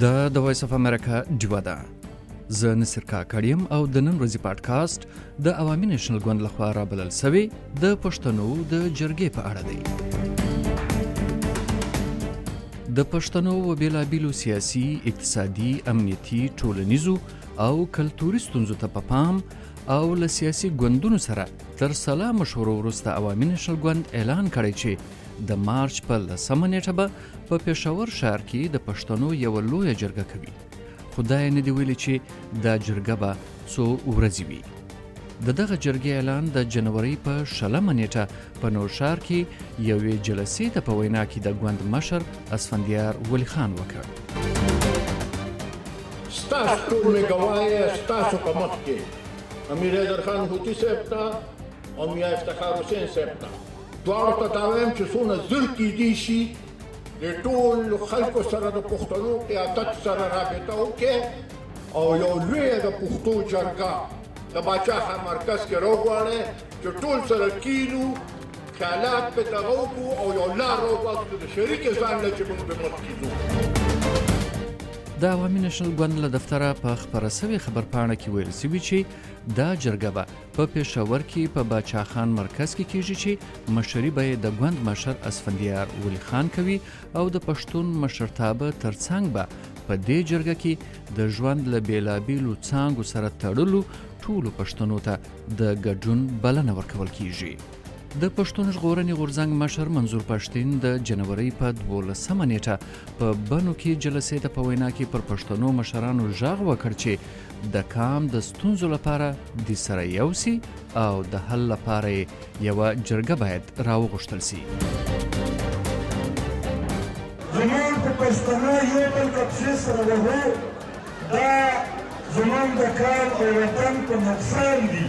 دا د وایس اف امریکا ډیوه ده زه نصر کاکړیم او د نن ورځې پادکاسټ د عوامي نېشنل ګوند لخوا را بلل سوی د پښتنو د جرګې په اړه دی د پښتنو و بیلابیلو سیاسي، اقتصادي، امنیتي، ټولنیزو او کلتوري ستونزو ته په پام او له سیاسي ګوندونو سره تر سلا مشورو وروسته عوامي نېشنل ګوند اعلان کړی چې د مارچ په لسمه نیټه به په پېښور ښار کې د پښتنو یوه لویه جرګه کوي خو دا یې نه دي ویلي چې دا جرګه به څو ورځې وي د دغه جرګې اعلان د جنوري په شلمه نیټه په نوشار کې یوې جلسې ته په وینا کې د ګوند مشر اسفندیار ولی خان وکړ ستاسو ټول مې ګوایا ستاسو په مخ کې امیر حیدر خان هوتی صاحب ته او میا افتخار حسین صاحب ته دواړو ته دا وایم چې څونه زر کیدی شي د ټول خلکو سره د پښتنو قیادت سره رابطه وکړي او یو لوی د پښتو جرګه د باچا خان مرکز کې راوغواړي چې ټول سره کینو چالاک به دغه وکړو او یو لار راوباسو د شریک ځان له چې موږ به مخ کې ځو د عوامي نېشنل ګوند له دفتره په خبره سوې خبرپاڼه کې ویل سوي چې دا جرګه به په پېښور کې په باچا خان مرکز کې کیږي چې مشري به د ګوند مشر اسفندیار ولی خان کوي او د پښتون مشرتابه ترڅنګ به په دې جرګه کې د ژوند له بیلابیلو څانګو سره تړلو ټولو پښتنو ته د ګډون بلنه ورکول کیږي د پښتون ژغورنې غورځنګ مشر منظور پښتین د جنورۍ په 12مه نیټه په بنو کې جلسې ته په وینا کې پر پښتنو مشرانو ژغ وکړ چې د کام د ستونزو لپاره د سره یو سی او د حل لپاره یو جرګه باید راوغښتل سی زمون په پښتنو یو بل کپسې سره وهو دا زمون د کار او وطن په نقصان دي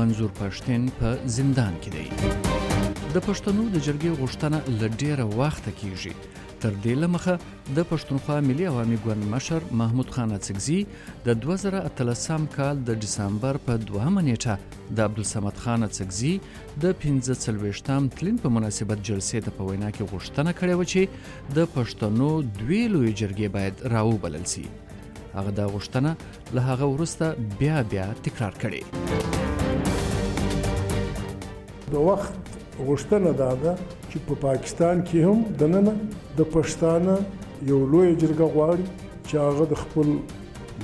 منظور پښتین په زندان کې دی د پښتنو د جرګې غوښتنه له ډیره وخته کیږي تر دې لمخه د پښتونخوا ملي عوامي ګوند مشر محمود خان اڅکزي د 2013 کال د دسمبر په دوهمه نیټه د عبدالصمد خان اڅکزي د 15 تلین په مناسبت جلسې ته په وینا کې غوښتنه کړې و چې د پښتنو دوی لوی جرګې باید راوبلل شي هغه دا غوښتنه له هغه وروسته بیا بیا تکرار کړې د وخت غوښتنه دا ده چې په پا پاکستان کې هم د نن د پښتانه یو لوی جرګه غواړي چې هغه د خپل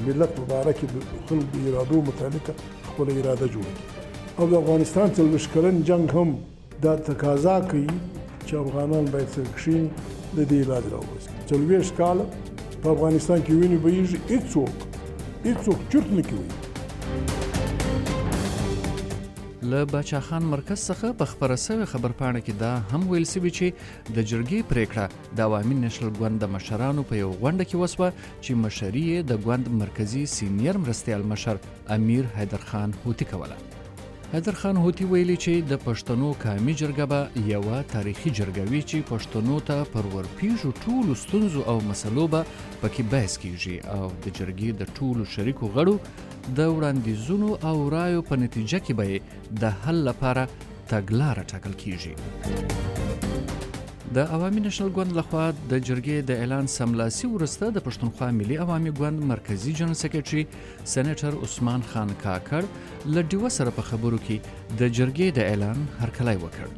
ملت په اړه کې د خلکو د ارادو متعلق خپل اراده جوړه او د افغانستان څلوېښت کلن جنگ هم دا تقاضا کوي چې افغانان باید سره کښېني د دې علاج راوباسي څلوېښت کاله په افغانستان کې وینې بهیږي هیڅوک هیڅوک چرت نه کوي له باچاخان مرکز څخه په خبره سوې خبرپاڼه کې دا هم ویل سوي چې د جرګې پریکړه د عوامي نېشنل ګوند د مشرانو په یو غونډه کې وسوه چې مشري یې د ګوند مرکزي سینیر مرستیال مشر امیر حیدرخان هوتي کوله حیدر خان هوتی ویلي چې د پښتنو قامي جرګه به یوه تاریخي جرګه وي چې پښتنو ته پر ورپیږو ټولو ستونزو او مسلو به پکې بحث کیږي او د جرګې د ټولو شریکو غړو د وړاندیزونو او رایو په نتیجه کې به د حل لپاره تګلاره ټاکل کیږي د عوامي نشنل ګوند لخوا د جرګې د اعلان سملاسي ورسته د پښتونخوا ملي عوامي ګوند مرکزی جنرال سیکرټري سېنېټر عثمان خان کاکړ له ډیوه سره په خبرو کې د جرګې د اعلان هرکلی وکړ.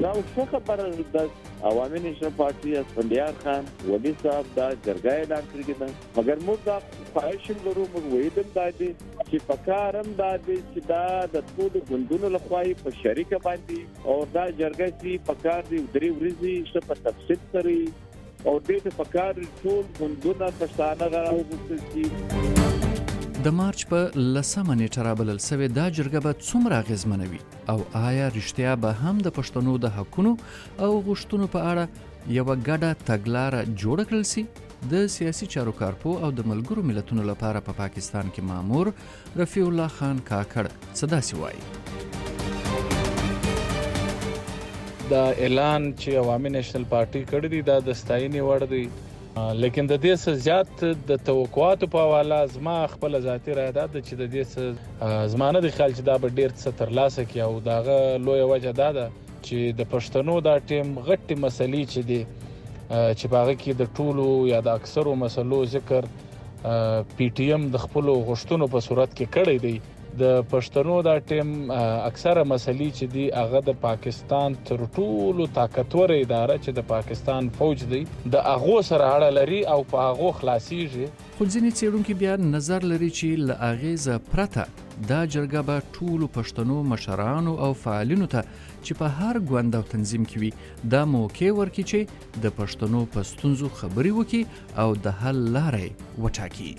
دا اوس څه خبره ده عوامي نېشنل پارټي اسفندیار خان ولي صاحب دا جرګه اعلان کړې ده مګر موږ دا خواهش هم لرو موږ ویل هم دا دي چې په کار هم دا دي چې دا د ټولو ګوندونو لخوا یې په شریکه باندې او دا جرګه چې په کار دی درې ورځې څه په تفصیل سره او دې ته په کار ټول ګوندونه پښتانه غواړي چې د مارچ په لسمه نیټه رابلل سوې دا جرګه به څومره اغیزمنه وي او آیا رښتیا به هم د پښتنو د حقونو او غوښتنو په اړه یو ګډه تګلارې جوړ کړل سي د سیاسي چارو کارپو او د ملګرو ملتونو لپاره په پا پاکستان کې مامور رفیع الله خان کاکړ څه داسې وايي. دا اعلان چې عوامي نېشنل پارټي کړی دی دا د ستاینې وړ دی لیکن د دې څه زیات د توقعاتو په حواله زما خپل ذاتي رائے ده چې د دې څه زمانه د خیال چې دا به ډیر څه تر لاسه کی او داغه لوی وجه دا ده چې د پښتنو دا ټیم غټي مسلې چې دي چې باغ کې د ټولو یا د اکثرو مسلو ذکر پی ټی ایم د خپل غشتونو په صورت کې کړی دی د پښتنو دا ټیم اکثره مسلې چې دی هغه د پاکستان تر ټولو طاقتور اداره چې د پاکستان فوج دی د هغه سره اړه لري او په هغه خلاصيږي خو ځینې څېړونکي بیا نظر لري چې له اغیزه پرته دا جرګه به ټولو پښتنو مشرانو او فعالینو ته چې په هر ګوند او تنظیم کې وي دا موقع ورکړي چې د پښتنو په ستونزو خبرې وکړي او د حل لاره یې وټاکي.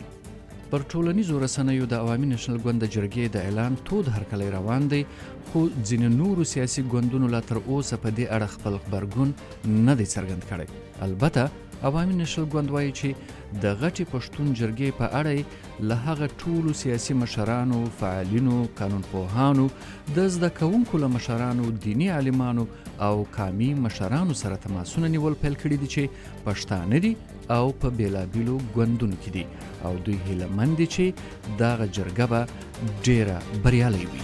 پر ټولنیزو رسنیو د عوامي نېشنل ګوند د جرګې د اعلان تود هرکلی روان دی، خو ځینې نورو سیاسي ګوندونو لا تر اوسه په دې اړه خپل غبرګون نه دی څرګند کړی. البته عوامي نېشنل ګوند وایي چې د غټې پښتون جرګې په اړه یې له هغه ټولو سیاسي مشرانو، فعالینو، قانونپوهانو، د زده کوونکو له مشرانو، دیني عالمانو او قامي مشرانو سره تماسونه نیول پیل کړي دي چې پښتانه دي او په بیلابیلو ګوندونو کې دي او دوی هیله مند دي چې دغه جرګه به ډیره بریالۍ وي